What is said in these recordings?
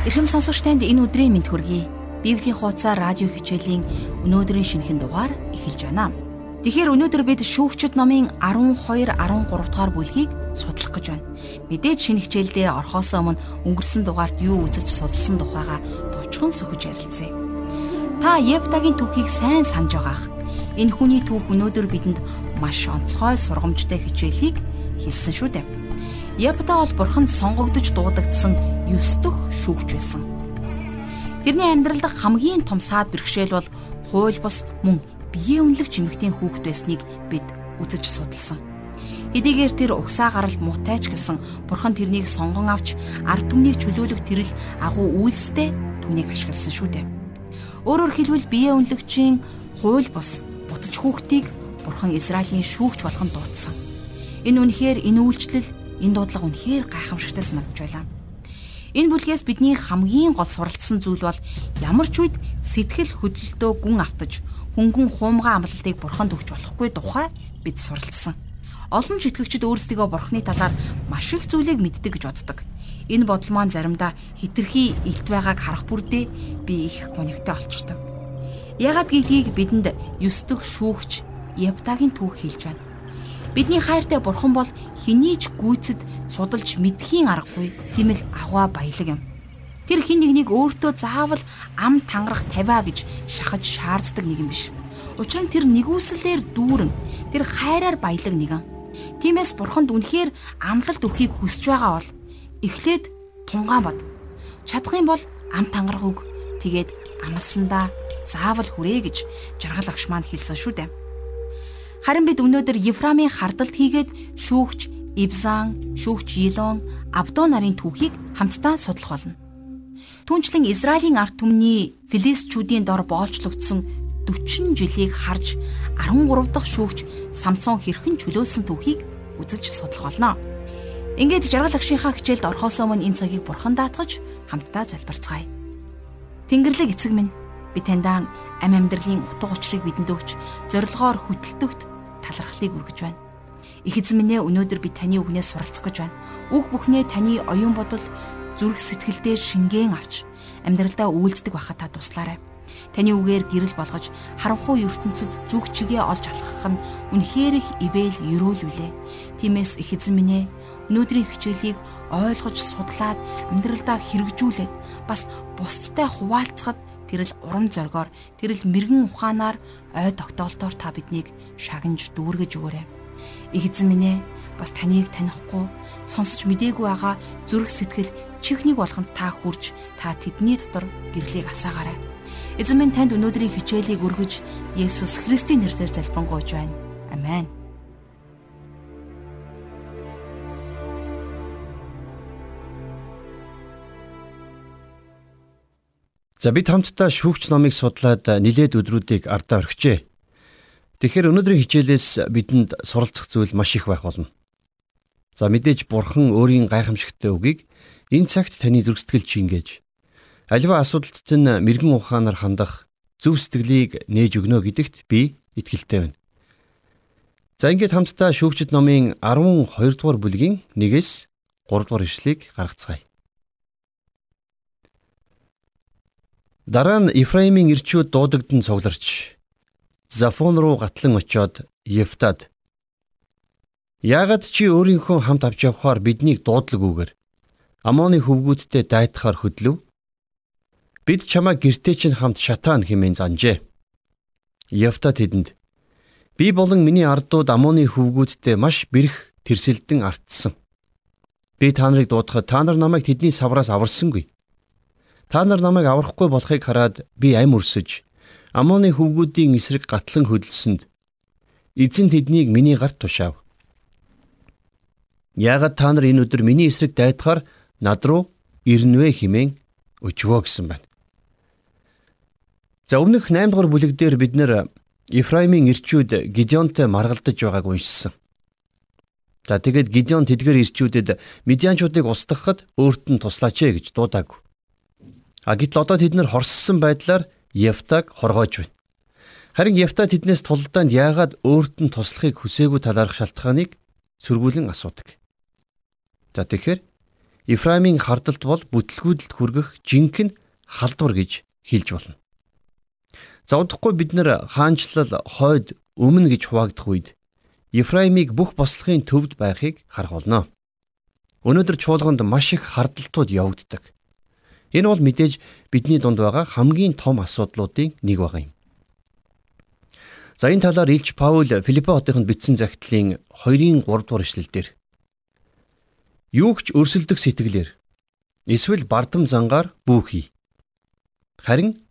Ирхэм сонсогч танд энэ өдрийн мэд хүргэе. Библийн хуудасаар радио хичээлийн өнөөдрийн шинэхэн дугаар эхэлж байна. Тэгэхээр өнөөдөр бид шүүгчд номын 12 13 дугаар бүлгийг судлах гэж байна. Мэдээж шинэ хичээлдээ орхоос өмнө өнгөрсөн дугаард юу үзэж судалсан тухайга товчхон сөхөж ярилцъя. Та Ептагийн түүхийг сайн санаж байгаах. Энэ хүний түүх өнөөдөр бидэнд маш онцгой сургамжтай хичээлийг хэлсэн шүү дээ. Епта бол бурханд сонгогдож дуудагдсан 9 дэх шүүгч байсан. Тэрний амьдрал дахь хамгийн том саад бэрхшээл бол хууль бус мөн биеэ үнэлэх жимхтийн хүүхэд байсныг бид үзэж судалсан. Хэдийгээр тэр угсаа гаралд мутайч гэсэн бурхан тэрнийг сонгон авч ард түмнийг чөлөөлөх тэрл агуу үйлстэй түүнийг ашигласан шүү дээ. Өөрөөр хэлбэл биеэ үнэлэгчийн хууль бус бутж хүүхдийг бурхан Израилийн шүүгч болгон дуудсан. Энэ үнэхээр энэ үйлчлэл энэ дуудлага үнэхээр гайхамшигтай санагдж байлаа. Энэ бүлгээс бидний хамгийн гол суралцсан зүйл бол ямар ч үед сэтгэл хөдлөлтөө гүн автаж хөнгөн хуумган амлалтыг бурханд өгч болохгүй тухай бид суралцсан. Олон ч итгэгчид өөрсдийгөө бурхны талаар маш их зүйлийг мэддэг гэж боддог. Энэ бодол маань заримдаа хитрхи илт байгааг харах бүрдээ би их гонигтай олчдаг. Ягаад гэдгийг бидэнд 9 дэх шүүгч Ябтагийн түүх хэлж байна. Бидний хайртай бурхан бол хэний ч гүйцэд судалж мэдхийн аргагүй тийм л аваа баялаг юм. Тэр хин нэгнийг өөртөө заавал ам тангарах тавиа гэж шахаж шаарддаг нэг юм биш. Учир нь тэр нэгүслэлээр дүүрэн тэр хайраар баялаг нэгэн. Тиймээс бурханд үнэхээр амлалт өгөхийг хүсэж байгаа бол эхлээд тунгаан бод. Чадах юм бол ам тангарах үг. Тэгээд амлсандаа заавал хүрээ гэж жаргал агш маань хэлсэн шүү дээ. Харин бид өнөөдөр Ефрамын хардалт хийгээд шүүгч Ибзан, шүүгч Илон, Абдо нарын түүхийг хамтдаа судлах болно. Түүнчлэн Израилийн ард түмний Филистчүүдийн дор боолчлогдсон 40 жилийг харж 13 дахь шүүгч Самсон хэрхэн чөлөөлсөн түүхийг үзэж судлах болно. Ингээд жаргал агшийнхаа хичээлд орхосоо мөн энэ цагийг бурхан даатгаж хамтдаа залбирцгаая. Тэнгэрлэг эцэг минь би таньдаа ам амьдралын утга учирыг бидэнд өгч зорилгоор хөтөлтөгт талархлыг өргөж байна. Их эзэн минь ээ өнөөдөр би таны үгнээс суралцах гэж байна. Үг бүхнээ таны оюун бодол зүрх сэтгэлдээ шингэн авч амьдралдаа үйлддэг байхад та туслаарай. Таны үгээр гэрэл болгож харанхуй ертөнцид зүг чигээ олж алхах нь үнэхээр их ивэл өрөөлвүлээ. Тиймээс их эзэн минь ээ өнөөдрийн хичээлийг ойлгож судлаад амьдралдаа хэрэгжүүлээд бас бусдтай хуваалцахад тэрл урам зоригоор тэрл мэрэгэн ухаанаар ой тогтоолтоор та биднийг шагнаж дүүргэж өгөөрэй. Их эзэн минь ээ бас таныг танихгүй сонсож мдээгүй байгаа зүрх сэтгэл чихнийг болгонд та хүрч та тэдний дотор гэрлийг асаагаарай. Эзэн минь танд өнөөдрийн хичээлийг өргөж Есүс Христийн нэрээр залбирanгуйж байна. Амен. За бид хамтдаа шүүгч номыг судлаад нилээд өдрүүдийг ардаа орхижээ. Тэгэхээр өнөөдрийн хичээлээс бидэнд суралцах зүйл маш их байх болно. За мэдээж бурхан өөрийн гайхамшигттай үгийг энэ цагт таны зүрхсэтгэл чингээж аливаа асуудалд тань мэрэгэн ухаанаар хандах зөв сэтгэлийг нээж өгнө гэдэгт би итгэлтэй байна. За ингээд хамтдаа шүүгчд номын 12 дугаар бүлгийн 1-ээс 3 дугаар ишлэгийг гаргацгаая. Дараа нь Ефраимын ирчүүд дуудагдан цугларч Зафон руу гатлан очиод Ефтад Яагад чи өөрийнхөө хамт авч явхаар биднийг дуудлаггүйгээр Амоны хөвгүүдтэй дайтахаар хөдлөв. Бид чамаа гэртээ чинь хамт шатаан хэмээн занжээ. Ефта тэдэнд Би болон миний ардууд Амоны хөвгүүдтэй маш бэрх тэрсэлдэн артсан. Би та нарыг дуудахад та нар намайг тэдний савраас аварсангүй. Та нар намайг аврахгүй болохыг хараад би ам өрсөж Амоны хөвгүүдийн эсрэг гатлан хөдөлсөнд эзэн тэднийг миний гарт тушаав. Яагаад та нар энэ өдөр миний эсрэг дайдахаар над руу ирнэ хэмээн өчвөө гэсэн байна. За өмнөх 8 дугаар бүлэг дээр бид нэр Ефраимын ирчүүд Гидеонтой маргалдаж байгааг уншсан. За тэгээд Гидеон тэдгэр ирчүүдэд Медианчуудыг устгахад өөрт нь туслаач ээ гэж дуудааг. А гэтэл одоо тэд нар хорссон байдлаар Евтаг хоргоож байна. Харин Евта тэднээс тулдаанд яагаад өөрт нь туслахыг хүсээгүй талаарх шалтгааныг сөргүүлэн асуудаг. За тэгэхээр Ефраимийн хардалт бол бүтлгүүдэлд хүргэх жинхэнэ халдвар гэж хэлж болно. За удахгүй бид нар хаанчлал хойд өмнө гэж хуваагдах үед Ефраимыг бүх бослохын төвд байхыг харах болно. Өнөөдөр чуулганд маш их хардалтууд явагддаг. Энэ бол мэдээж бидний дунд байгаа хамгийн том асуудлуудын нэг байгаа юм. За энэ талаар Илч Паул Филиппо хотынд бичсэн захидлын 2-ын 3 дугаар эшлэлдэр юугч өрсөлдөх сэтгэлээр эсвэл бардам зангаар бүүхий. Харин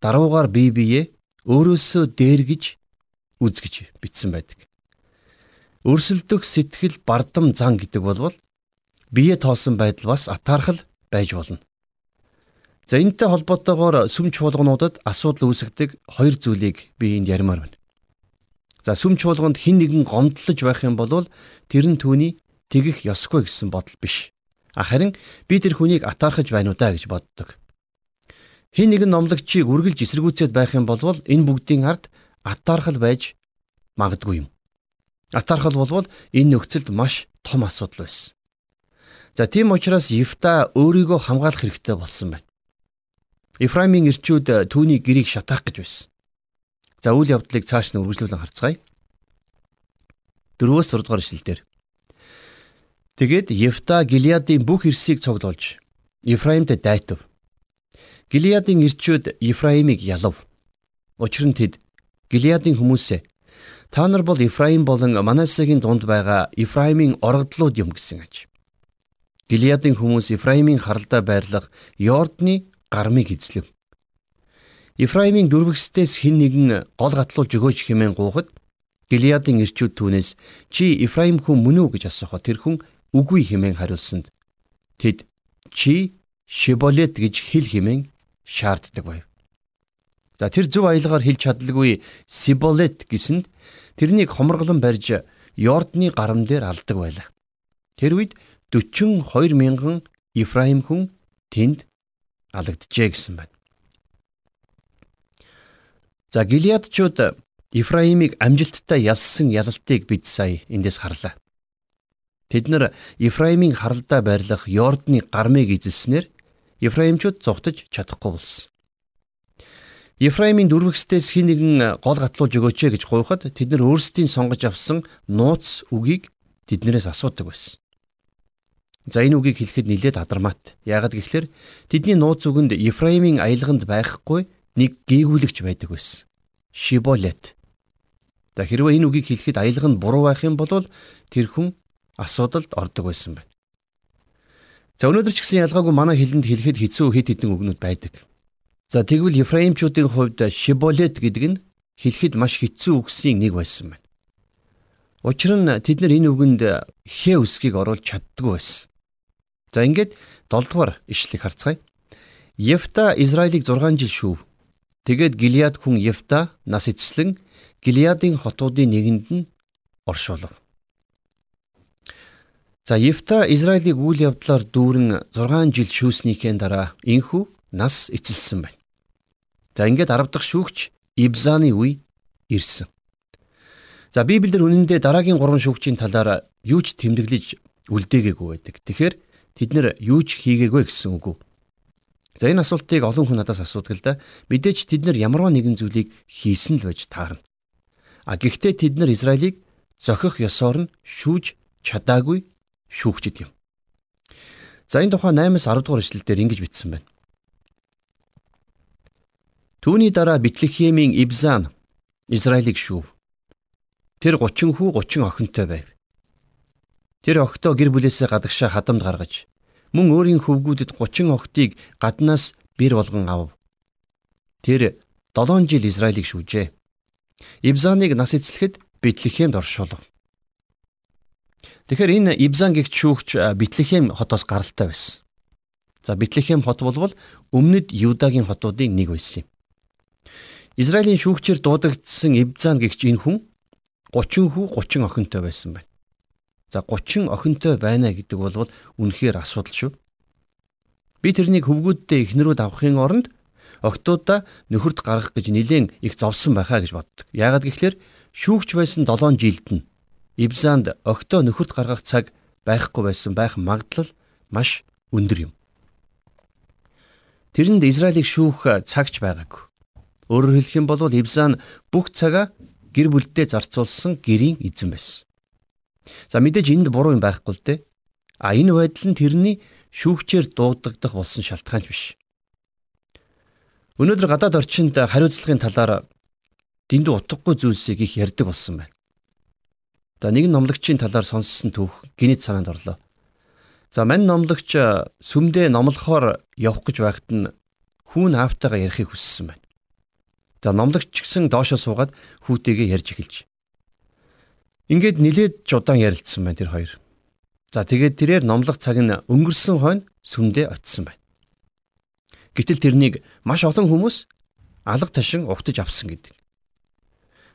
даруугаар бие бие өөрөөсөө дээргэж үзгэж бичсэн байдаг. Өрсөлдөх сэтгэл бардам зан гэдэг бол бие тоосон байдал бас атаархал байж болно. За энэтэй холбоотойгоор сүм чуулгануудад асуудал үүсгдэг хоёр зүйлийг би энд ярмаар байна. За сүм чуулганд хэн нэгэн гомдлож байх юм бол тэр нь түүний тэгэх ёсгүй гэсэн бодол биш. Харин би тэр хүнийг атаархаж байна уу да гэж боддог. Хэн нэгэн номлогчийг үргэлж эсэргүүцээд байх юм бол энэ бүгдийн ард атаархал байж магадгүй юм. Атаархал болвол энэ нөхцөлд маш том асуудал байсан. За тийм учраас Евта өөрийгөө хамгаалах хэрэгтэй болсон байна. Ефраимийн ирчүүд э, түүний гэрийг шатаах гэж байсан. За үйл явдлыг цааш нь үргэлжлүүлэн харцгаая. 4-өөс 6 дугаар ишлэлдэр. Тэгээд Евта Гилиадын бүх эрсийг цогдолж Ефраимд дайтав. Гилиадын ирчүүд Ефраимыг ялав. Учир нь тэд Гилиадын хүмүүсээ та нар бол Ефраим болон Манасегийн дунд байгаа Ефраимийн оргодлууд юм гэсэн аж. Гилиадын хүмүүс Ефраимийн харалдаа байрлах Йордны гармыг эзлэв. Ефраимийн дөрвөгсдөөс хэн нэгэн гол гатлуулж өгөөч хэмээн гуйхад Гилиадын ирчүүд түүнээс чи Ефраим хүн мөн үү гэж асуухад тэр хүн үгүй хэмээн хариулсанд тэд чи Шиболет гэж хэл хэмээн шаарддаг байв. За тэр зөв аялгаар хэлж чадлагүй Сиболет гэсэнд тэрнийг хоморглон барьж Йордны гарам дээр алдаг байлаа. Тэр үед 42 мянган Ефраим хүн тэнд алэгджээ гэсэн байна. За Гилиадчууд Ефраимыг амжилттай ялсан ялалтыг бид сая эндээс харлаа. Тэд нар Ефраимын харалдаа байрлах Йордны гармыг эзэлснээр Ефраимчууд зогтож чадахгүй болсон. Ефраимын дөрвөгсдөөс хин нэгэн гол гатлуулж өгөөч гэж гуйхад тэд нар өөрсдийн сонгож авсан нууц үгийг тэднэрээс асуудаг байсан. За энэ үгийг хэлэхэд нилээд адармат. Яагад гэвэл тэдний нууц үгэнд Ефраимийн аялганд байхгүй нэг гээгүүлэгч байдаг байсан. Шиболет. За хэрвээ энэ үгийг хэлэхэд аялга нь буруу байх юм бол тэр хүн асуудалд ордог байсан байна. За өнөөдөр ч гэсэн ялгаагүй манай хэлэнд хэлэхэд хэцүү хэд хэдэн үгнүүд байдаг. За тэгвэл Ефраимчүүдийн хувьд Шиболет гэдэг нь хэлэхэд маш хэцүү үгсийн нэг байсан байна. Учир нь тэд нар энэ үгэнд хэ үсгийг оруулж чаддгүй байсан. За ингээд 7 дугаар ишлэг харцгаая. Ефта Израилийг 6 жил шүүв. Тэгээд Гилиад хүн Ефта нас эцэслэн Гилиадын хотуудын нэгэнд нь оршуулв. За Ефта Израилийг үйл явдлаар дүүрэн 6 жил шүүснийхээ дараа инхүү нас эцэлсэн байна. За ингээд 10 дахь шүүгч Ибзаны үе ирсэн. За Библиэр үнэндээ дараагийн 3 шүүгчийн талаар юу ч тэмдэглэж үлдээгээгүй байдаг. Тэгэхээр Тэд нэр юу ч хийгээгүй гэсэн үг үү? За энэ асуултыг олон хүн надаас асуудаг л да. Мэдээж тэд нар ямарваа нэгэн зүйлийг хийсэн л байж таарна. А гэхдээ тэд нар Израилийг зохих ёсоор нь шүүж чадаагүй шүүгчд юм. За энэ тухай 8-аас 10 дугаар эшлэлдэр ингэж бичсэн байна. Түүний дараа Битлехемийн Ибзан Израилийг шүүв. Тэр 30 хүү 30 охинтой байв. Тэр охтоо гэр бүлээсээ гадагшаа хадамд гаргаж мөн өөрийн хөвгүүдэд 30 охтыг гаднаас бэр болгон ав. Тэр 7 жил Израилийг шүүжээ. Ибзаныг нас эцлэхэд Битлехемд оршуулв. Тэгэхээр энэ Ибзан гихт шүүгч Битлехем хотоос гаралтай байсан. За Битлехем хот болвол өмнөд Юдагийн хотуудын нэг байсан юм. Израилийн шүүгчээр дуудагдсан Ибзан гихч энэ хүн 30 хүү 30 охинтой байсан байна. За 30 охинтой байна гэдэг бол үнэхээр асуудал шүү. Би тэрнийг хөвгүүддээ ихнэрүүд авахын оронд октоудаа нөхөрт гаргах гэж нилээн их зовсон байхаа гэж боддог. Яагаад гэвэл шүүгч байсан 7 жилд нь Ибсанд октоо нөхөрт гаргах цаг байхгүй байсан байх магадлал маш өндөр юм. Тэрэнд Израилийг шүүх цагч байгаагүй. Өөрөөр хэлэх юм бол Ибзан бүх цагаа гэр бүлдээ зарцуулсан гэрийн эзэн байсан. За мэдээж энд буруу юм байхгүй л дээ. А энэ байдал нь тэрний шүүгчээр дуудагдах болсон шалтгаанч биш. Өнөөдөр гадаад орчинд хариуцлагын талаар дэндүү утгагүй зүйлсийг их ярьдаг болсон байна. За нэг номлогчийн талаар сонссон түүх гинэт санаанд орлоо. За мань номлогч сүмдээ номлохоор явах гэж байхад нь хүүн аавтайгаа ярихыг хүссэн байна. За номлогч ч гэсэн доошоо суугаад хүүтэйгээ ярьж эхэлж. Ингээд нилээд ч удаан ярилцсан байна тэр хоёр. За тэгээд тэрээр номлох цаг нь өнгөрсөн хойно сүмдээ очисон байна. Гэтэл тэрнийг маш олон хүмүүс алга ташин угтаж авсан гэдэг.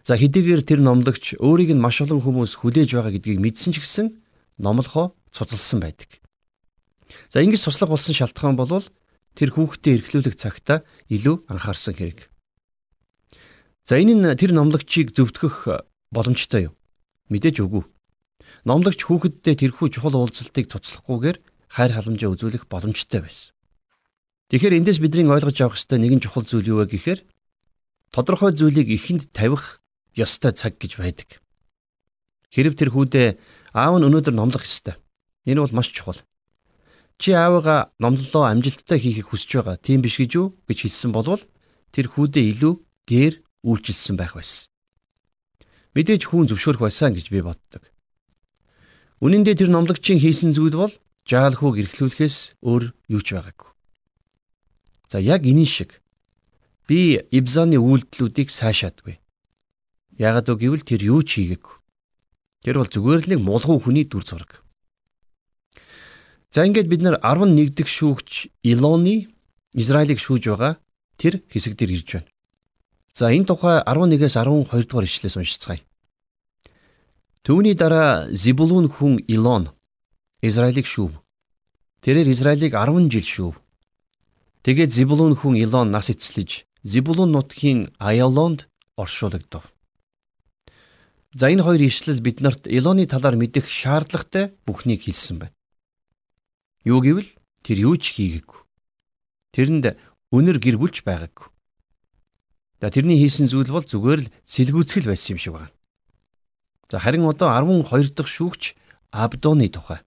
За хэдийгээр тэр номлогч өөрийг нь маш олон хүмүүс хүлээж байгаа гэдгийг мэдсэн ч гэсэн номлохоо цуцалсан байдаг. За ингэж суслах болсон шалтгаан бол тэр хүүхдээ эрхлүүлэх цагта илүү анхаарсан хэрэг. За энэ нь тэр номлогчийг зөвтгөх боломжтой юу? Мэдээж үгүй. Номлогч хүүхэддээ тэрхүү чухал уулзалтыг цуцлахгүйгээр хайр халамжаа үзүүлэх боломжтой байсан. Тэгэхээр эндээс бидний ойлгож авах ёстой нэгэн чухал зүйл юу вэ гэхээр тодорхой зүйлийг ихэнд тавих ёстой цаг гэж байдаг. Хэрв тэр хүүдээ аав нь өнөөдөр номлох ёстой. Энэ бол маш чухал. Чи аавыгаа номлолоо амжилттай хийхийг хүсэж байгаа. Тийм биш гэж юу гэж хэлсэн болвол тэр хүүдээ илүү гээр үйлчилсэн байх байсан. Мэдээж хүн зөвшөөрөх байсан гэж би боддог. Үнэн дээр тэр номлогчийн хийсэн зүйл бол жаал хүүг эрхлүүлэхээс өөр юу ч байгаагүй. За яг энэ шиг би Ибзаны үйлдэлүүдийг сайшаадгүй. Ягаад гэвэл тэр юу ч хийгээгүй. Тэр бол зүгээр л нэг мулгуу хүний дүр зураг. За ингээд бид нар 11 дэх шүүгч Илоны Израилийг шүүж байгаа тэр хэсэг дээр ирж байна. За энэ тухай 11-ээс 12 дугаар ишлээс уншицгаая. Түүний дараа Зибулун хүн Илон Израилийг шүүв. Тэрээр Израилийг 10 жил шүүв. Тэгээд Зибулун хүн Илон нас эцэлж Зибулун нутгийн Аялонд оршуулгадав. За энэ хоёр ишлэл биднэрт Илоны талаар мэдэх шаардлагатай бүхнийг хэлсэн байна. Юу гэвэл тэр юу ч хийгээгүй. Тэрэнд өнөр гэр бүлч байгаагүй. За тэрний хийсэн зүйл бол зүгээр л сэлгүүцгэл байсан юм шиг байна. За харин одоо 12 дахь шүүгч Абдоны тухай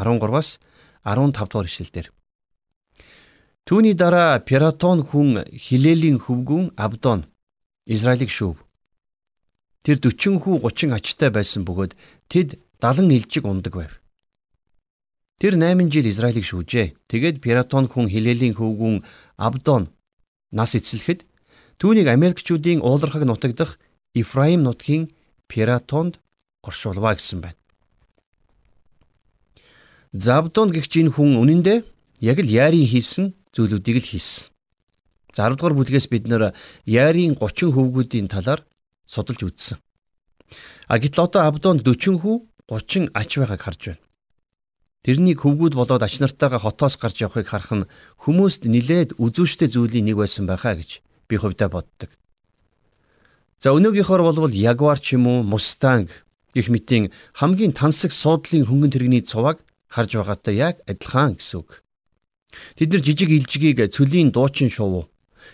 13-аас 15 дугаар ишлэлдэр. Түүний дараа Пиратон хүн Хилелийн хөвгүүн Абдон Израилийг шүүв. Тэр 40 хүү 30 ачтай байсан бөгөөд тэд 70 илжиг ундаг байв. Тэр 8 жил Израилийг шүүжээ. Тэгээд Пиратон хүн Хилелийн хөвгүүн Абдон нас эцэлэхэд Түүнийг Америкчүүдийн уулархаг нутагдах Ифраим нутгийн Пиратонд оршуулваа гэсэн байна. Забдон гихч энэ хүн үнэндээ яг л яарийн хийсэн зүйлүүдийг л хийсэн. За 10 дугаар бүлгээс бид нэр яарийн 30 хөвгүүдийн талаар судалж үзсэн. А гэтэл одоо Абдонд 40 хүү 30 ач байгааг харж байна. Тэрний хөвгүүд болоод ач нартайгаа хотоос гарч явахыг харах нь хүмүүст нилээд үзүүштэй зүйлийн нэг байсан байхаа гэж би хувьдаа боддог. За өнөөгийнхөр болвол Jaguar ч юм уу Mustang гэх мэтийн хамгийн тансаг суудлын хөнгөн тэрэгний цуваг харж байгаатай яг адилхан гэсэн үг. Тэд нар жижиг илжгийг цөлийн дуучин шувуу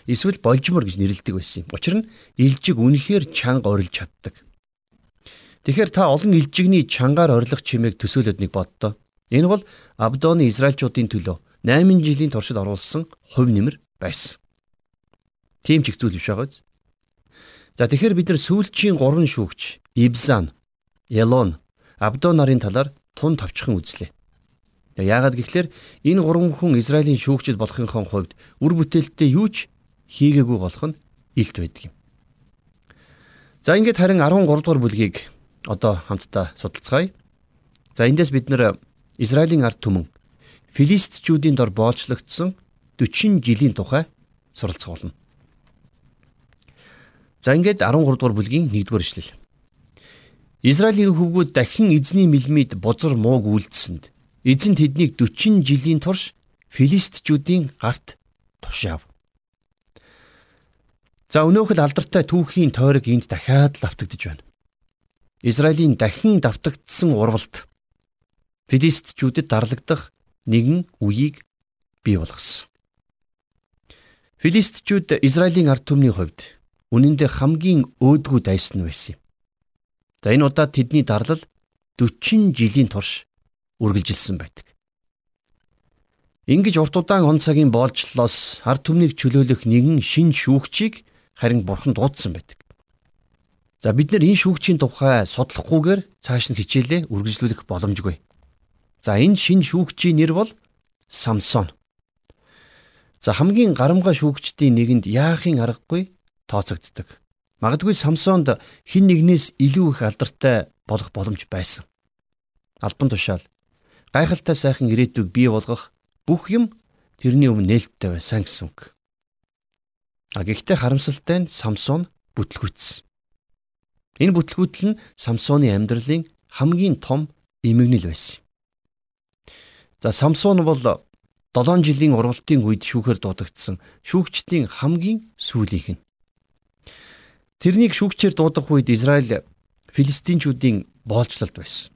эсвэл болжмор гэж нэрлэдэг байсан юм. Учир нь илжиг үнэхээр чанга орилж чаддаг. Тэгэхээр та олон илжигний чангаар орилох чимээг төсөөлөд нэг боддоо. Энэ бол Абдоны Израильчуудын төлөө 8 жилийн туршид оруулсан хувь нэмэр байсан. Тийм ч их зүйл биш байгааз. За тэгэхээр бид нар сүүлчийн 3 шүүгч Ибзан, Ялон, Абдо нарын талаар тун товчхон үзлээ. Яагаад гэвэл энэ гурван хүн Израилийн шүүгчд болохынхон хувьд үр бүтээлтэй юу ч хийгээгүй болох нь илт байдаг юм. За ингээд харин 13 дугаар бүлгийг одоо хамтдаа судалцгаая. За эндээс бид нэр Израилийн ард түмэн Филистичүүдийн дор боолчлогдсон 40 жилийн тухай суралцах болно. За ингээд 13 дугаар бүлгийн 1 дугаар ишлэл. Израилийн хөвгүүд дахин эзний мэлмид бузар мууг үйлдсэнд эзэн тэднийг 40 жилийн турш филистичүүдийн гарт тушаав. За өнөөхөл алдартай түүхийн тойрог энд дахиад л автагдж байна. Израилийн дахин давтагдсан урвалт филистичүүдэд дарлагдах нэгэн үеийг бий болгосон. Филистичүүд Израилийн ард түмний хувьд үнэн дээр хамгийн өөдгүү дайсан байсан юм. За энэ удаад тэдний дарлал 40 жилийн турш үргэлжилсэн байдаг. Ингиж урт удаан он цагийн боолжлоос ард түмнийг чөлөөлөх нэгэн шин шүүгчийг харин бурхан дуудсан байдаг. За бид нар энэ шүүгчийн тухай судлахгүйгээр цааш нь хичээлээ үргэлжлүүлэх боломжгүй. За энэ шин шүүгчийн нэр бол Самсон. За хамгийн гарамгай шүүгчдийн нэгэнд яахын аргагүй тооцогддог. Магадгүй Самсонд хин нэгнээс илүү их алдартай болох боломж байсан. Албан тушаал гайхалтай сайхан ирээдүйг бий болгох бүх юм тэрний өмнө нээлттэй байсан гэсэн үг. А гэхдээ харамсалтай нь Самсон бүтлгүйтсэн. Энэ бүтлгүүтэл нь Самсоны амьдралын хамгийн том эмгэнэл байсан. За Самсон бол 7 жилийн ургалтын үед шүүхээр дуудагдсан шүүгчдийн хамгийн сүүлийнх нь. Тэрнийг шүүгчээр дуудах үед Израиль филистинчүүдийн боолчлолд байсан.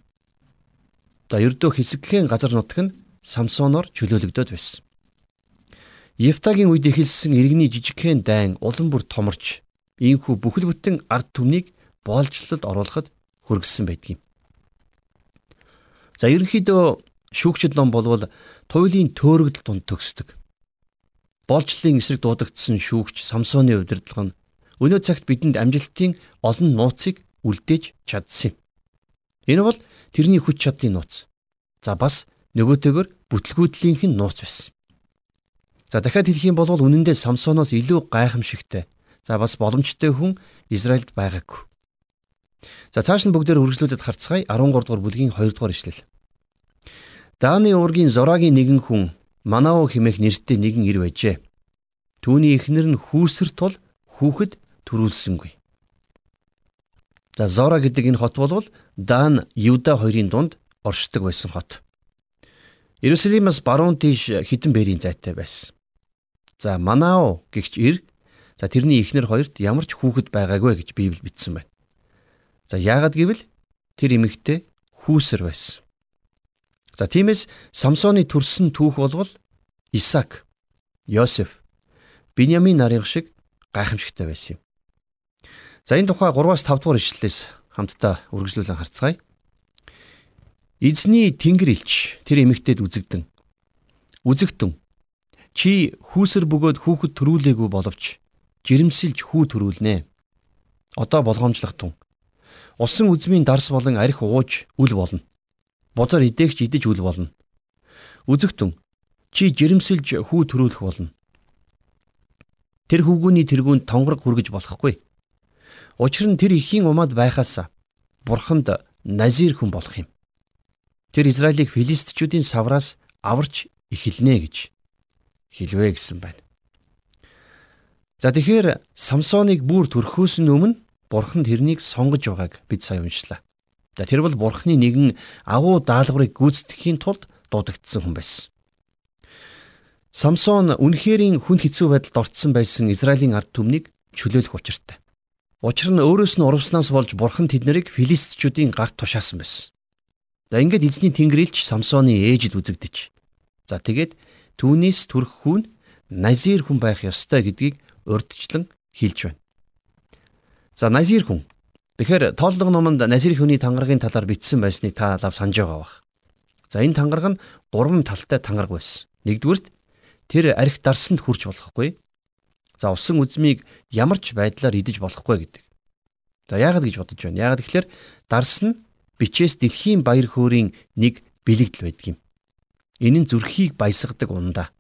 За ердөө хэсэгхэн газар нутг нь Самсоноор чөлөөлөгдөд байсан. Ефтагийн үед эхэлсэн иргэний жижигхэн дайн улам бүр томорч ийхүү бүхэл бүтэн ард түмнийг боолчлолд оруулахад хүргэсэн байдгийг. За ерөнхийдөө шүүгчд ном болвол туйлын төөрөгдөл дунд төгсдөг. Болчлын эсрэг дуудагдсан шүүгч Самсоны удирдлага нь өнөө цагт бидэнд амжилтын олон нууцыг үлдээж чадсан юм. Энэ бол тэрний хүч чадлын нууц. За бас нөгөөтэйгөр бүтлгүүдлийнх нь нууц байсан. За дахиад хэлэх юм бол үнэндээ Самсоноос илүү гайхамшигтай. За бас боломжтой хүн Израильд байгаагүй. За цааш нь бүгдээр үргэлжлүүлээд харцгаая 13 дугаар бүлгийн 2 дугаар ишлэл. Дааны уургийн Зорагийн нэгэн хүн Манао хэмээх нэртэй нэгэн ир байжээ. Түүний эхнэр нь хүүсэр тул хүүхэд төрүүлсэнгүй. За Зора гэдэг энэ хот бол Дан Юда хоёрын дунд оршдог байсан хот. Иерусалимаас баруун тийш хідэн бэрийн зайтай байсан. За Манао гэгч ир за тэрний эхнэр хоёрт ямар ч хүүхэд байгаагүй гэж Библи бичсэн байна. За яагаад гэвэл тэр эмэгтэй хүүсэр байсан. За тиймээс Самсоны төрсөн түүх болвол Исаак, Йосеф, Биньямин нарын шиг гайхамшигтай байсан юм. За энэ тухай 3-аас 5 дугаар ишлэлээс хамтдаа үргэлжлүүлэн харцгаая. Эзний тэнгэр илч тэр эмэгтэйд үзэгдэн. Үзэгтэн чи хүүсэр бөгөөд хүүхэд төрүүлээгүй боловч жирэмсэлж хүү төрүүлнэ. Одоо болгоомжлох тун. Усан үзмийн дарс болон арх ууж үл болно бузар идээгч идэж үл болно. Үзэгтэн чи жирэмсэлж хүү төрүүлэх болно. Тэр хүүгүүний тэргүүнд тонгорог хүргэж болохгүй. Учир нь тэр ихийн умаад байхаас бурханд назир хүн болох юм. Тэр Израилийг филистичүүдийн савраас аварч эхэлнэ гэж хэлвэ гэсэн байна. За тэгэхээр Самсоныг бүр төрхөөс нь өмнө бурхан тэрнийг сонгож байгааг бид сайн уншлаа. За тэр бол бурхны нэгэн агуу даалгаврыг гүйцэтгэхийн тулд дуудагдсан хүн байсан. Самсон үнэхэрийн хүн хэцүү байдалд орцсон байсан Израилийн ард түмнийг чөлөөлөх учиртай. Учир нь өөрөөс нь урвснаас болж бурхан тэднийг филистичүүдийн гарт тушаасан байсан. За ингээд эзний тэнгэрлэгч Самсоны ээжид үзэгдэж. За тэгээд түүнээс төрөх хүн Назир хүн байх ёстой гэдгийг урдчлан хэлж байна. За Назир хүн Тэгэхээр тооллого номонд Назир хүний тангаргийн талаар бичсэн байсныг та лав санаж байгаа бах. За энэ тангараг нь гурван талтай тангараг байсан. Нэгдүгürt тэр арх дарсанд хүрч болохгүй. За усан үзмийг ямар ч байдлаар идэж болохгүй гэдэг. За яагаад гэж бодож байна? Яагаад гэхээр дарс нь бичээс дэлхийн баяр хөөрийн нэг бэлэгдэл байдаг юм. Энэ нь зүрхийг баясгадаг ундаа.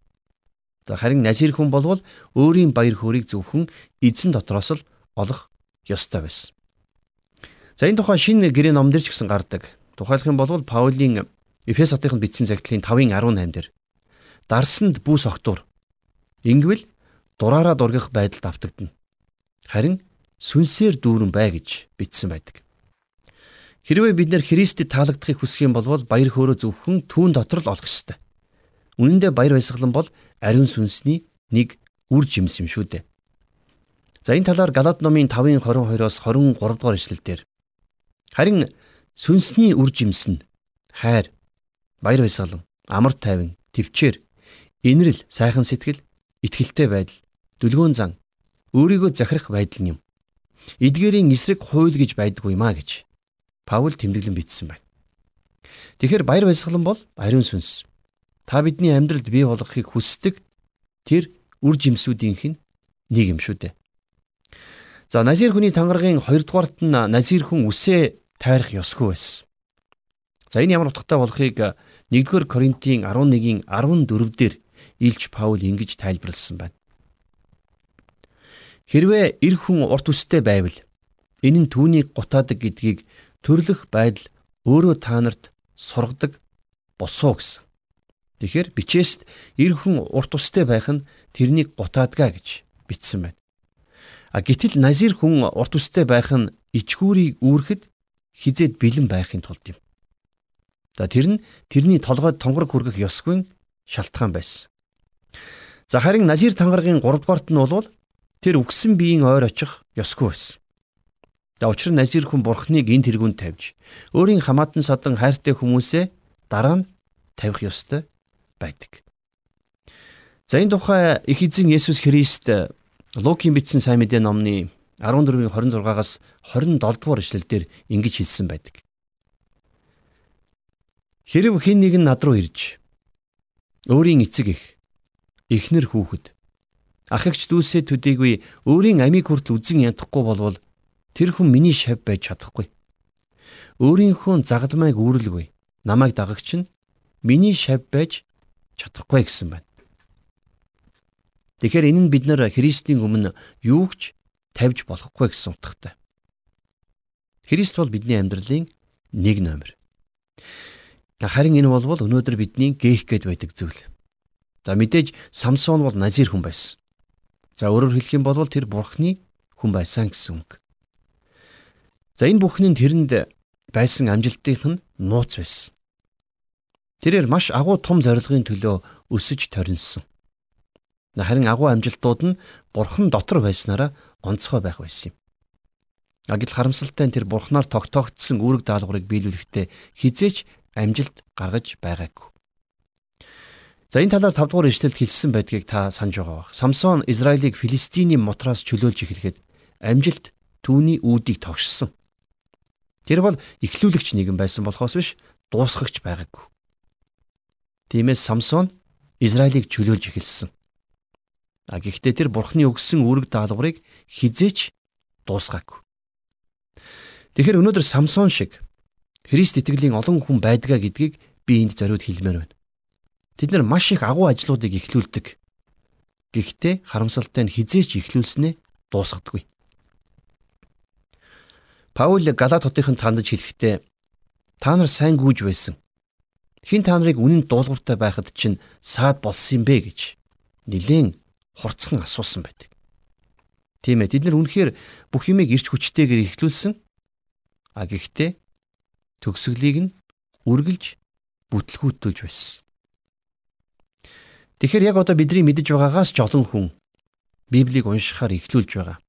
За харин Назир хүн болвол өөрийн баяр хөөргийг зөвхөн эзэн дотроос л олох ёстой байсан. За энэ тухай шинэ гэрээ номдэр ч гэсэн гардаг. Тухайлх юм бол Паулийн Эфес хотынд бичсэн загтлын 5:18 дээр дарсанд бүс огтур ингэвэл дураараа дургих байдалд автагдана. Харин сүнсээр дүүрэн бай гэж бичсэн байдаг. Хэрвээ бид нэр Христэд таалагдахыг хүсэх юм бол баяр хөөрөө зөвхөн түүн дотор л олох ёстой. Үнэн дээр баяр баясгалан бол ариун сүнсний нэг үр жимс юм шүү дээ. За энэ талаар Галаад номын 5:22-оос 23 дугаар ишлэлдэр Харин сүнсний үр жимс нь хайр, баяр баясгалан, амар тайван, төвчээр, инрэл, сайхан сэтгэл, итгэлтэй байдал, дүлгөөн зан, өөрийгөө захирах байдал юм. Эдгээрийн эсрэг хууль гэж байдгүй маа гэж Паул тэмдэглэн бичсэн байна. Тэгэхээр баяр баясгалан бол ариун сүнс. Та бидний амьдралд бий болгохыг хүсдэг тэр үр жимсүүдийнх нь нэг юм шүү дээ. За Назир хүний тангаргийн 2 дугаарт нь Назир хүн үсээ тайрах ёсгүй байсан. За энэ ямар утгатай болохыг 1-р Коринтын 11-ийн 14 дээр Илч Паул ингэж тайлбарлсан байна. Хэрвээ эр хүн урт үстэй байвал энэ нь түүнийг гутаадаг гэдгийг төрлөх байдал өөрөө та нарт сургадаг босоо гэсэн. Тэгэхээр бичээст эр хүн урт устай байх нь тэрнийг гутаадгаа гэж бичсэн байна. А гítэл назир хүн урт устай байх нь ичгүүрийг үүрэхэд хизээд бэлэн байхын тулд юм. За тэр нь тэрний толгойд тонгорог хүргэх ёсгүй шалтгаан байсан. За харин назир тангаргийн 3 дугаарт нь бол тэр үгсэн биеийн ойр очих ёсгүй байсан. За учир нь Назир хүн бурхныг энэ тэргүүнд тавьж өөрийн хамаатан садан хайртай хүмүүсээ дараа нь тавих ёстой байдаг. За энэ тухай их эзэн Есүс Христ Лукийн бичсэн сайн мэдээ номны 14-ийн 26-аас 27 дугаар ишлэлдэр ингэж хэлсэн байдаг. Хэрв хэн нэг нь над руу ирж өөрийн эцэг их эхнэр хүүхэд ах эгч дүүсээ төдийгүй өөрийн амийг хүртэл үзэн ядахгүй болвол тэр хүн миний шав байж чадахгүй. Өөрийнхөө загалмайг үүрэлгүй. Намайг дагагч нь миний шав байж чадахгүй гэсэн байна. Тэгэхээр энэ нь бид нар Христийн өмнө юу ч тавьж болохгүй гэсэн утгатай. Христ бол бидний амьдралын нэг номер. Харин энэ бол өнөөдөр бидний гээх гээд байдаг зүйл. За мэдээж Самсон бол назир хүн байсан. За өөрөөр хэлэх юм бол тэр бурхны хүн байсан гэсэн үг. За энэ бүхний тэрэнд байсан амжилтынх нь нууц байсан. Тэрээр маш агуу том зорилгын төлөө өсөж торинсон. Харин агуу амжилтууд нь бурхан дотор байснараа онцгой байх байсан юм. Агил харамсалтай нь тэр бурхнаар тогтоогдсон үүрэг даалгаврыг биелүүлэхдээ хизээч амжилт гаргаж байгаагүй. За энэ талаар 5 дугаар ишлэлд хэлсэн байдгийг та санаж байгаа бах. Самсон Израилийг Филистиний мутраас чөлөөлж эхлэхэд амжилт түүний үүдийг тогшсон. Тэр бол эхлүүлэгч нэгэн байсан болохоос биш дуусгагч байгаагүй. Тиймээс Самсон Израилийг чөлөөлж эхэлсэн. А гэхдээ тэр бурхны өгсөн үүрэг даалгаврыг хизээч дуусгаагүй. Тэгэхээр өнөөдөр Самсон шиг Христ итгэлийн олон хүн байдгаа гэдгийг би энд зориуд хэлмээр байна. Тэд нар маш их агуу ажлуудыг эхлүүлдэг. Гэхдээ харамсалтай нь хизээч эхлүүлснээ дуусгадаггүй. Паул Галат хотын тандж хэлэхдээ та нар сайн гүйж байсан. Хин та нарыг үнэн дуулууртай байхад чинь саад болсон юм бэ гэж нилээн хурцхан асуусан байдаг. Тийм ээ, бид нар үнэхээр бүх юмыг ирч хүчтэйгээр ихлүүлсэн. А гэхдээ төгсгөлийг нь үргэлж бүтлгүүтүүлж байсан. Тэгэхээр яг одоо бидний мэдэж байгаагаас ч олон хүн Библийг уншихаар эхлүүлж байгаа.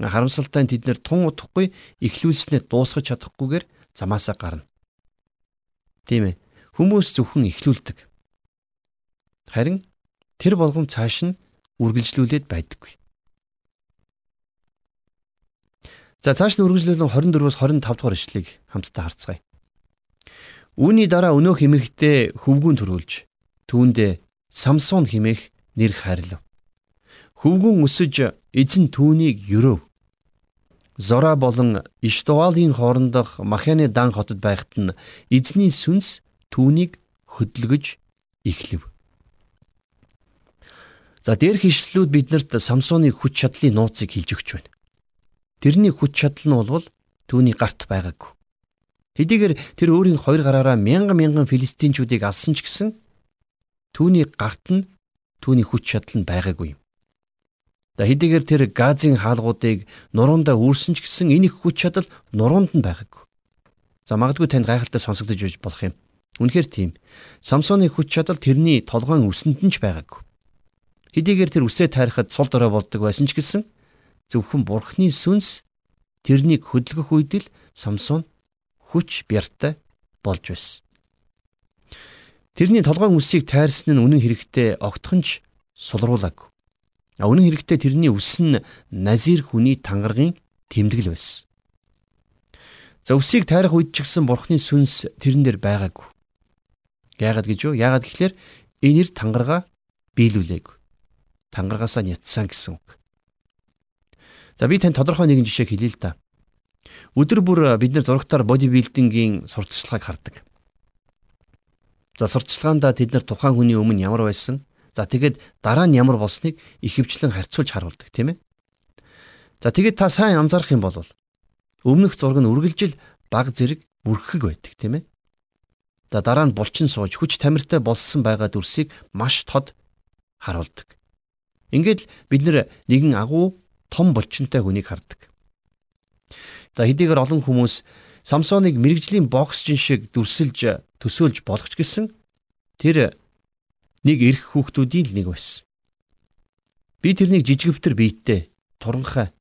Харамсалтай нь тэд нэр тун удахгүй эхлүүлснээ дуусгаж чадахгүйгээр замаасаа гарна. Тийм ээ. Хүмүүс зөвхөн эхлүүлдэг. Харин тэр болгон цааш нь үргэлжлүүлээд байдаггүй. За цааш нь үргэлжлүүлэн 24-өөс 25 дугаар ишлэгийг хамтдаа харцгаая. Үүний дараа өнөөх эмэгтэй хөвгүүн төрүүлж түүндээ Самсон химээх нэр хайрлав. Хөвгүн өсөж эзэн түүнийг өрөв. Зора болон Иштуалийн хоорондох Маханы дан хотод байхад нь эзний сүнс түүнийг хөдөлгөж эхлэв. За дээрх ишлэлүүд биднэрт Самсоны хүч чадлын нууцыг хэлж өгч байна. Тэрний хүч чадал нь бол түүний гарт байгаагүй. Хэдийгээр тэр өөрийн хоёр гараараа мянган мянган филистинчүүдийг алсан ч гэсэн Түүний гарт нь түүний хүч чадал нь байгаагүй юм. За хэдийгээр тэр газын хаалгуудыг нуруундаа үүрсэн ч гэсэн энэ их хүч чадал нуруунд нь байгаагүй. За магадгүй танд гайхалтай сонсогдож байж болох юм. Үнэхээр тийм. Самсоны хүч чадал тэрний толгойн үсэнд нь ч байгаагүй. Хэдийгээр тэр үсээ тайрахад цул дорой болдог байсан ч гэсэн зөвхөн бурхны сүнс тэрнийг хөдөлгөх үед л Самсон хүч бяртай болж байсан. Тэрний толгойн үсийг тайрсан нь үнэн хэрэгтээ огтхонч сулруулаагүй. Үнэн хэрэгтээ тэрний үс нь назир хүний тангаргийн тэмдэглэл байсан. За үсийг тайрах үед ч гэсэн бурхны сүнс тэрэн дээр байгаагүй. Яагаад гэж юу? Яагаад гэхлээр энэ нэр тангараа биелүүлээгүй. Тангаргаасаа нятсан гэсэн үг. За би тань тодорхой нэгэн жишээ хэлье л да. Өдөр бүр бид нэр зурагтаар бодибилдингийн сурталчилгааг хардаг. За сурталчилгаанда тэд нар тухайн хүний өмнө ямар байсан, за тэгээд дараа нь ямар болсныг ихэвчлэн харьцуулж харуулдаг тийм ээ. За тэгээд та сайн анзаарах юм бол өмнөх зураг нь үргэлжил баг зэрэг бүрхэг байдаг тийм ээ. За дараа нь булчин сууж хүч тамиртай болсон байгаа дүрсийг маш тод харуулдаг. Ингээд л бид нэгэн агуу том булчинтай хүнийг хардаг. За хэдийгээр олон хүмүүс Самсоныг мэрэгжлийн боксчин шиг дүрсэлж төсөөлж болгоч гисэн тэр нэг эрх хүүхдүүдийн л нэг байсан. Би тэрнийг жижигвтер биеттэй туранхай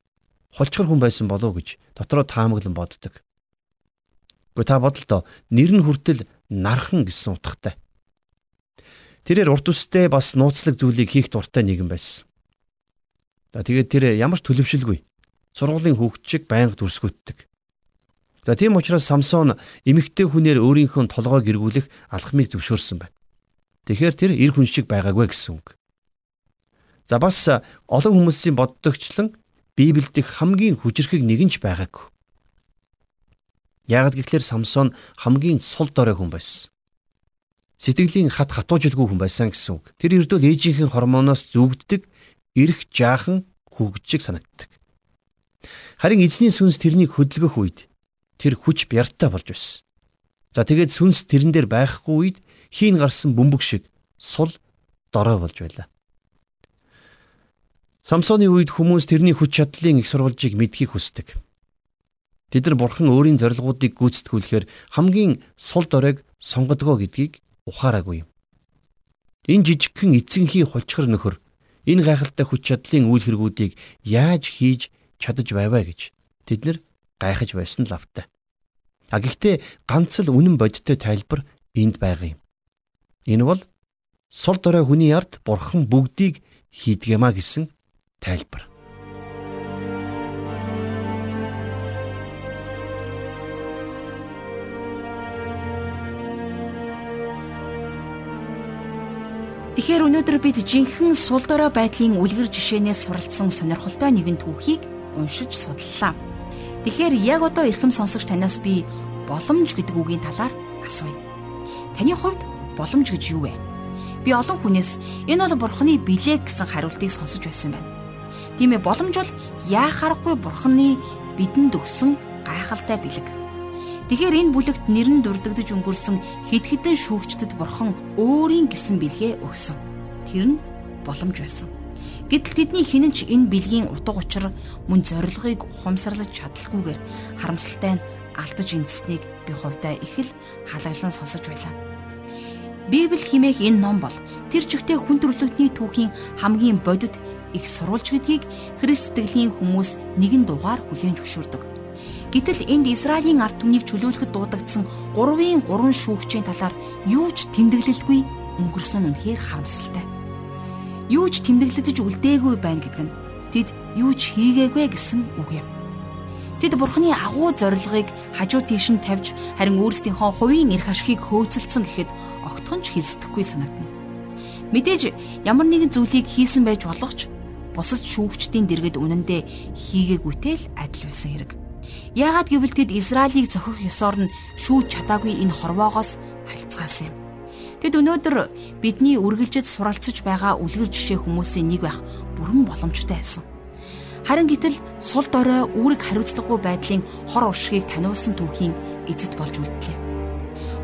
холчгор хүн байсан болов уу гэж дотроо таамаглан боддог. Гэхдээ та бодолтой нэр нь хүртэл нархан гэсэн утгатай. Тэрээр урт үстэй бас нууцлаг зүйлийг хийх дуртай нэгэн байсан. За тэгээд тэр ямар ч төлөвшөлгүй сургуулийн хүүхд шиг байнга дүрсгүйтдэг. За тийм учраас Самсон эмэгтэй хүнээр өөрийнхөө толгойг эргүүлэх алхмыг зөвшөөрсөн байна. Тэгэхээр тэр эр хүн шиг байгаагүй гэсэн үг. За бас олон хүмүүсийн боддогчлон Библиэд хамгийн хүчрхэг нэгэн ч байгаагүй. Яагад гэхлээр Самсон хамгийн сул дорой хүн байсан. Сэтгэлийн хат хатуужилгүй хүн байсан гэсэн үг. Тэр ердөө ээжийнхэн хормоноос зүгддэг эрх жаахан хөгжиж санагддаг. Харин эзний сүнс тэрнийг хөдөлгөх үед тэр хүч бяртаа болж байсан. За тэгээд сүнс тэрэн дээр байхгүй үед хийн гарсан бөмбөг шиг сул дорой болж байлаа. Самсоны үед хүмүүс тэрний хүч чадлын их сурвалжийг мэдхийг хүсдэг. Тэд нар бурхан өөрийн зорилгоодыг гүйцэтгүүлэхээр хамгийн сул доройг сонгодгоо гэдгийг ухаараагүй юм. Энэ жижигхэн эцэнхий хулчгар нөхөр энэ гайхалтай хүч чадлын үйл хэрэгүүдийг яаж хийж чадаж байваа гэж тэд нэр гайхаж байсан л автай. А гэхдээ ганц л үнэн бодиттой тайлбар энд байгаа юм. Энэ бол сул дорой хүний ард бурхан бүгдийг хийдгиймаа гэсэн тайлбар. Тэгэхээр өнөөдөр бид жинхэнэ сул дорой байдлын үлгэр жишээнээс суралцсан сонирхолтой нэгэн түүхийг уншиж судлаа. Тэгэхээр яг одоо эрхэм сонсогч танаас би боломж гэдэг үгийн талаар асууя. Таны хувьд боломж гэж юу вэ? Би олон хүнээс энэ бол бурхны билээ гэсэн хариултыг сонсож байсан байна. Тийм ээ боломж бол яахаарахгүй бурхны бидэнд өгсөн гайхалтай бэлэг. Тэгэхээр энэ бүлэгт нэрэн дурддагдж өнгөрсөн хэд хэдэн шүүгчдэд бурхан өөрийн гисэн бэлгээ өгсөн. Тэр нь боломж байсан. Гэтэл тэдний хинэн ч энэ бэлгийн утга учир мөн зорилгыг ухамсарлаж чадалгүйгээр харамсалтай нь алдаж эндснийг би хувьдаа их л халаглан сонсож байлаа. Библи химээх энэ ном бол тэр чигтээ хүн төрлөختний түүхийн хамгийн бодит их сурвалж гэдгийг Христ сэтгэлийн хүмүүс нэгэн дугаар хүлээн зөвшөөрдөг. Гэтэл энд Израилийн ард түмнийг чөлөөлөхөд дуудагдсан 3-ын 3 шүүгчийн талаар юу ч тэмдэглэлгүй өнгөрсөн үнэхээр харамсалтай. Юу ч тэмдэглэж үлдээгүй байна гэдэг нь тэд юу ч хийгээгүй гэсэн үг юм. Тэд бурхны агуу зорилгыг хажуу тийш нь тавьж харин өөрсдийнхөө хувийн эрх ашигыг хөөцөлдсөн гэхэд огтхон ч хэлсдэхгүй санагдана. Мэдээж ямар нэгэн зүйлийг хийсэн байж болох ч бусад шүүгчдийн дэргэд үнэндээ хийгээгүйтэй л адил байсан хэрэг. Яагаад гэвэл тэд Израилийг зохих ёсоор нь шүүж чадаагүй энэ хорвоогоос хальцгаасан юм. Тэд өнөөдөр бидний үргэлжид суралцж байгаа үлгэр жишээ хүмүүсийн нэг байх бүрэн боломжтой байсан. Харин гэтэл сул дорой үүрэг хариуцлагагүй байдлын хор уршигыг таниулсан түүхийн эзэд болж үлдлээ.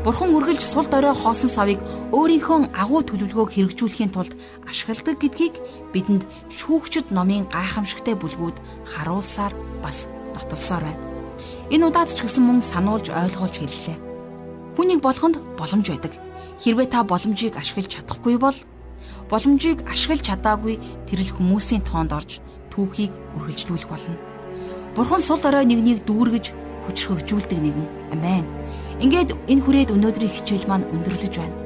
Бурхан үргэлж сул дорой хоосон савыг өөрийнхөө агуу төлөвлөгөөг хэрэгжүүлэхийн тулд ашигладаг гэдгийг бидэнд шүүгчд номын гайхамшигтай бүлгүүд харуулсаар бас нотолсоор байна. Энэ удаад ч гэсэн мөн сануулж ойлгуулж хэллээ. Хүнийг болгонд боломж байдаг. Хэрвээ та боломжийг ашиглаж чадахгүй бол боломжийг ашиглаж чадаагүй тэрл хүмүүсийн тоонд орж түүхийг үргэлжлүүлэх болно. Бурхан сул дорой нэгнийг дүүргэж хүчрхэгжүүлдэг нэгэн. Амен. Ингээд энэ хүрээд өнөөдрийн хичээл маань өндөрлөж байна.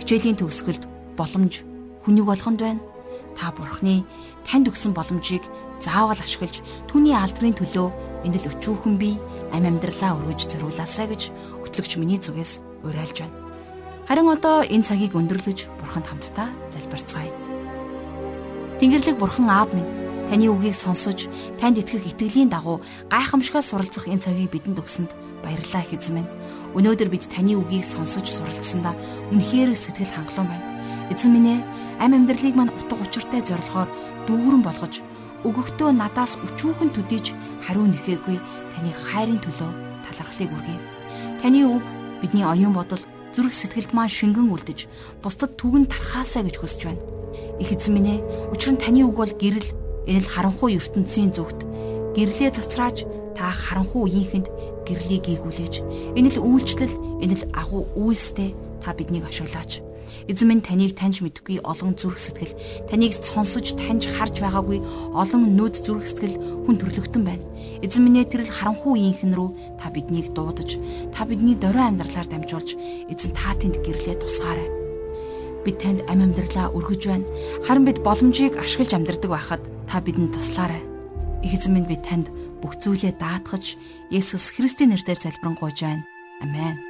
хичээлийн төгсгөлд боломж хүнийг болгонд байна. Та бурхны танд өгсөн боломжийг заавал ашиглаж түүний алдрын төлөө энд л өчүүхэн би ам амьдралаа өргөж зориулаасаа гэж хөтлөгч миний зүгээс уриалж байна. Харин одоо энэ цагийг өндөрлөж бурханд хамтдаа залбирцгаая. Тэнгэрлэг бурхан аав минь таны үгийг сонсож танд итгэх итгэлийн дагуу гайхамшигаас суралцах энэ цагийг бидэнд өгсөнд баярлалаа хэзэн минь. Өнөөдөр бид таны үгийг сонсож суралцсандаа үнэхээр сэтгэл хангалуун байна. Эзэн минь ээ ам амьдралыг мань утга учиртай зорилгоор дүүрэн болгож өгөхдөө надаас өчүүхэн төдийж хариу нэхээгүй таны хайрын төлөө талархлыг үргэе. Таны үг бидний оюун бодол зүрх сэтгэлд маань шингэн үлдэж бусдад түгэн тархаасаа гэж хүсэж байна. Их эзэн минь ээ учир нь таны үг бол гэрэл энэ л харанхуй ертөнцийн зүгт гэрлээ цацрааж та харанхуй үеийнхэнд гэрлийг гийгүүлээч. Энэ л үйлчлэл, энэ л агуу үйлстэй та биднийг ашиглаач. Эзэн минь таныг таньж мэдгүй олон зүрх сэтгэл, таныг сонсож таньж харж байгаагүй олон нүд зүрх сэтгэл хүн төрлөختөн байна. Эзэн минь тэрл харанхуй үеийнхэн рүү та биднийг дуудаж, та бидний дорой амьдралаар дамжуулж, эзэн та тэнд гэрлээ тусгаарай. Бид танд ам амьдралаа өргөж байна. Харин бид боломжийг ашиглаж амьдрдаг байхад та бидэнд туслаарай. Их эзэн минь би танд бүх зүйлээ даатгаж Есүс Христийн нэрээр залбирanгуйж байна. Амен.